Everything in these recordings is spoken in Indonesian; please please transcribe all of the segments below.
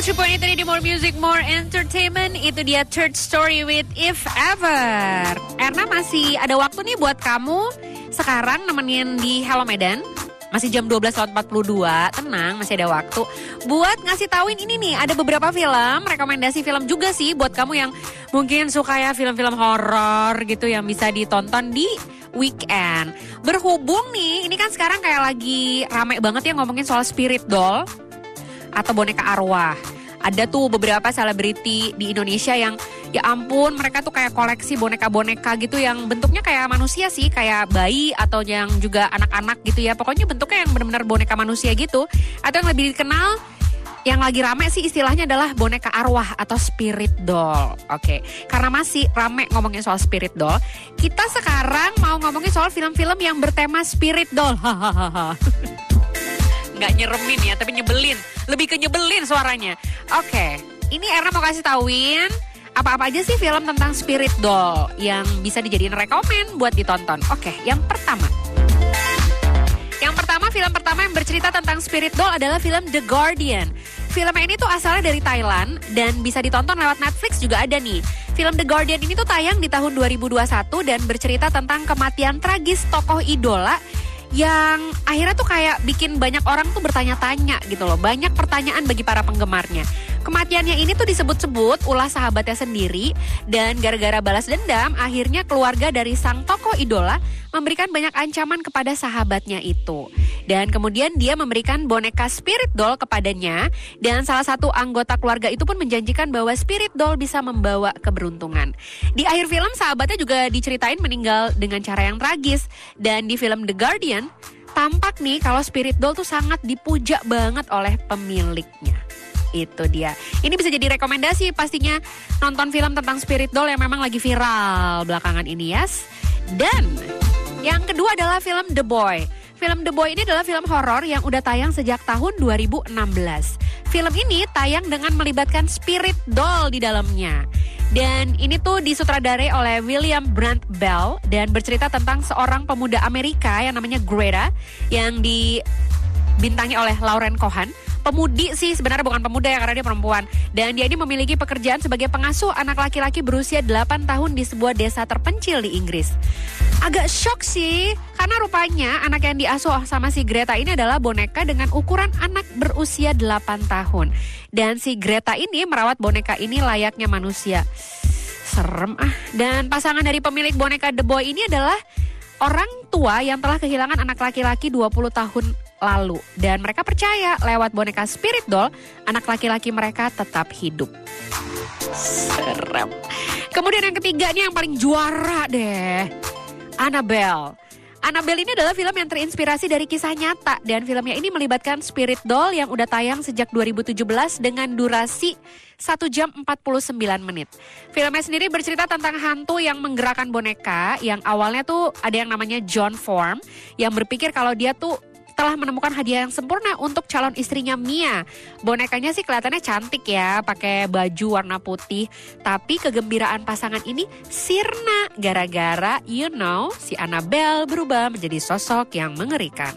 103.8 tadi di More Music, More Entertainment Itu dia Third Story with If Ever. Erna masih ada waktu nih buat kamu Sekarang nemenin di Hello Medan. Masih jam 12.42, tenang masih ada waktu. Buat ngasih tauin ini nih, ada beberapa film, rekomendasi film juga sih Buat kamu yang mungkin suka ya film-film horor gitu Yang bisa ditonton di weekend. Berhubung nih, ini kan sekarang kayak lagi rame banget ya ngomongin soal spirit doll atau boneka arwah. Ada tuh beberapa selebriti di Indonesia yang ya ampun mereka tuh kayak koleksi boneka-boneka gitu yang bentuknya kayak manusia sih, kayak bayi atau yang juga anak-anak gitu ya. Pokoknya bentuknya yang benar-benar boneka manusia gitu. Atau yang lebih dikenal yang lagi rame sih istilahnya adalah boneka arwah atau spirit doll. Oke, karena masih rame ngomongin soal spirit doll, kita sekarang mau ngomongin soal film-film yang bertema spirit doll. Hahaha. Nggak nyeremin ya, tapi nyebelin. Lebih ke nyebelin suaranya. Oke, ini Erna mau kasih tauin apa-apa aja sih film tentang spirit doll yang bisa dijadiin rekomen buat ditonton. Oke, yang pertama. Yang pertama, film pertama yang bercerita tentang spirit doll adalah film The Guardian. Film ini tuh asalnya dari Thailand dan bisa ditonton lewat Netflix juga ada nih. Film The Guardian ini tuh tayang di tahun 2021 dan bercerita tentang kematian tragis tokoh idola yang akhirnya tuh kayak bikin banyak orang tuh bertanya-tanya gitu loh. Banyak pertanyaan bagi para penggemarnya. Kematiannya ini tuh disebut-sebut ulah sahabatnya sendiri dan gara-gara balas dendam akhirnya keluarga dari sang tokoh idola memberikan banyak ancaman kepada sahabatnya itu. Dan kemudian dia memberikan boneka spirit doll kepadanya dan salah satu anggota keluarga itu pun menjanjikan bahwa spirit doll bisa membawa keberuntungan. Di akhir film sahabatnya juga diceritain meninggal dengan cara yang tragis dan di film The Guardian tampak nih kalau spirit doll tuh sangat dipuja banget oleh pemiliknya. Itu dia. Ini bisa jadi rekomendasi pastinya nonton film tentang spirit doll yang memang lagi viral belakangan ini yes. Dan yang kedua adalah film The Boy. Film The Boy ini adalah film horor yang udah tayang sejak tahun 2016. Film ini tayang dengan melibatkan spirit doll di dalamnya. Dan ini tuh disutradarai oleh William Brandt Bell dan bercerita tentang seorang pemuda Amerika yang namanya Greta yang dibintangi oleh Lauren Cohan pemudi sih sebenarnya bukan pemuda ya karena dia perempuan dan dia ini memiliki pekerjaan sebagai pengasuh anak laki-laki berusia 8 tahun di sebuah desa terpencil di Inggris. Agak shock sih karena rupanya anak yang diasuh sama si Greta ini adalah boneka dengan ukuran anak berusia 8 tahun. Dan si Greta ini merawat boneka ini layaknya manusia. Serem ah. Dan pasangan dari pemilik boneka The Boy ini adalah orang tua yang telah kehilangan anak laki-laki 20 tahun lalu. Dan mereka percaya lewat boneka spirit doll, anak laki-laki mereka tetap hidup. Serem. Kemudian yang ketiga nih yang paling juara deh. Annabelle. Annabelle ini adalah film yang terinspirasi dari kisah nyata dan filmnya ini melibatkan spirit doll yang udah tayang sejak 2017 dengan durasi 1 jam 49 menit. Filmnya sendiri bercerita tentang hantu yang menggerakkan boneka yang awalnya tuh ada yang namanya John Form yang berpikir kalau dia tuh telah menemukan hadiah yang sempurna untuk calon istrinya Mia. Bonekanya sih kelihatannya cantik ya, pakai baju warna putih. Tapi kegembiraan pasangan ini sirna gara-gara you know si Annabelle berubah menjadi sosok yang mengerikan.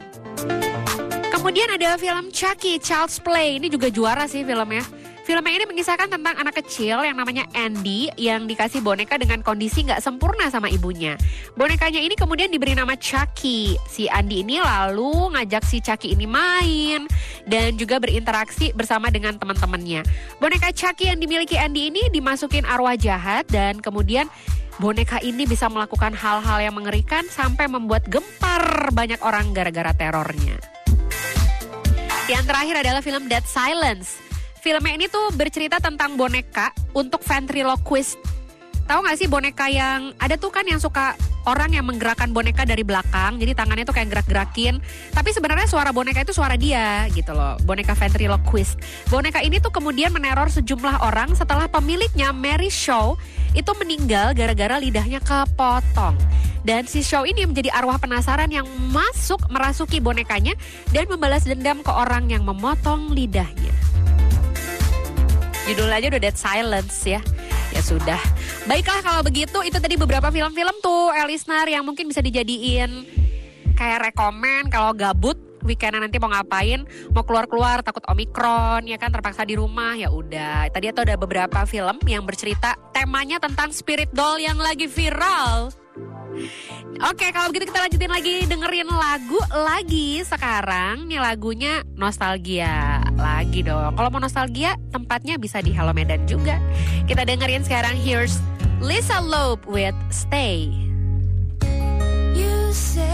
Kemudian ada film Chucky, Child's Play. Ini juga juara sih filmnya. Filmnya ini mengisahkan tentang anak kecil yang namanya Andy yang dikasih boneka dengan kondisi nggak sempurna sama ibunya. Bonekanya ini kemudian diberi nama Chucky. Si Andy ini lalu ngajak si Chucky ini main dan juga berinteraksi bersama dengan teman-temannya. Boneka Chucky yang dimiliki Andy ini dimasukin arwah jahat dan kemudian boneka ini bisa melakukan hal-hal yang mengerikan sampai membuat gempar banyak orang gara-gara terornya. Yang terakhir adalah film Dead Silence. Filmnya ini tuh bercerita tentang boneka untuk ventriloquist. Tahu gak sih boneka yang ada tuh kan yang suka orang yang menggerakkan boneka dari belakang, jadi tangannya tuh kayak gerak-gerakin. Tapi sebenarnya suara boneka itu suara dia gitu loh, boneka ventriloquist. Boneka ini tuh kemudian meneror sejumlah orang setelah pemiliknya Mary Shaw itu meninggal gara-gara lidahnya kepotong. Dan si show ini menjadi arwah penasaran yang masuk merasuki bonekanya dan membalas dendam ke orang yang memotong lidahnya. Judul aja udah Dead Silence ya. Ya sudah. Baiklah kalau begitu itu tadi beberapa film-film tuh Elisnar yang mungkin bisa dijadiin kayak rekomen kalau gabut weekend nanti mau ngapain, mau keluar-keluar takut omikron ya kan terpaksa di rumah ya udah. Tadi itu ada beberapa film yang bercerita temanya tentang spirit doll yang lagi viral. Oke, kalau begitu kita lanjutin lagi dengerin lagu lagi sekarang. Nih lagunya nostalgia lagi dong. Kalau mau nostalgia, tempatnya bisa di Hello Medan juga. Kita dengerin sekarang here's Lisa Loeb with Stay. You say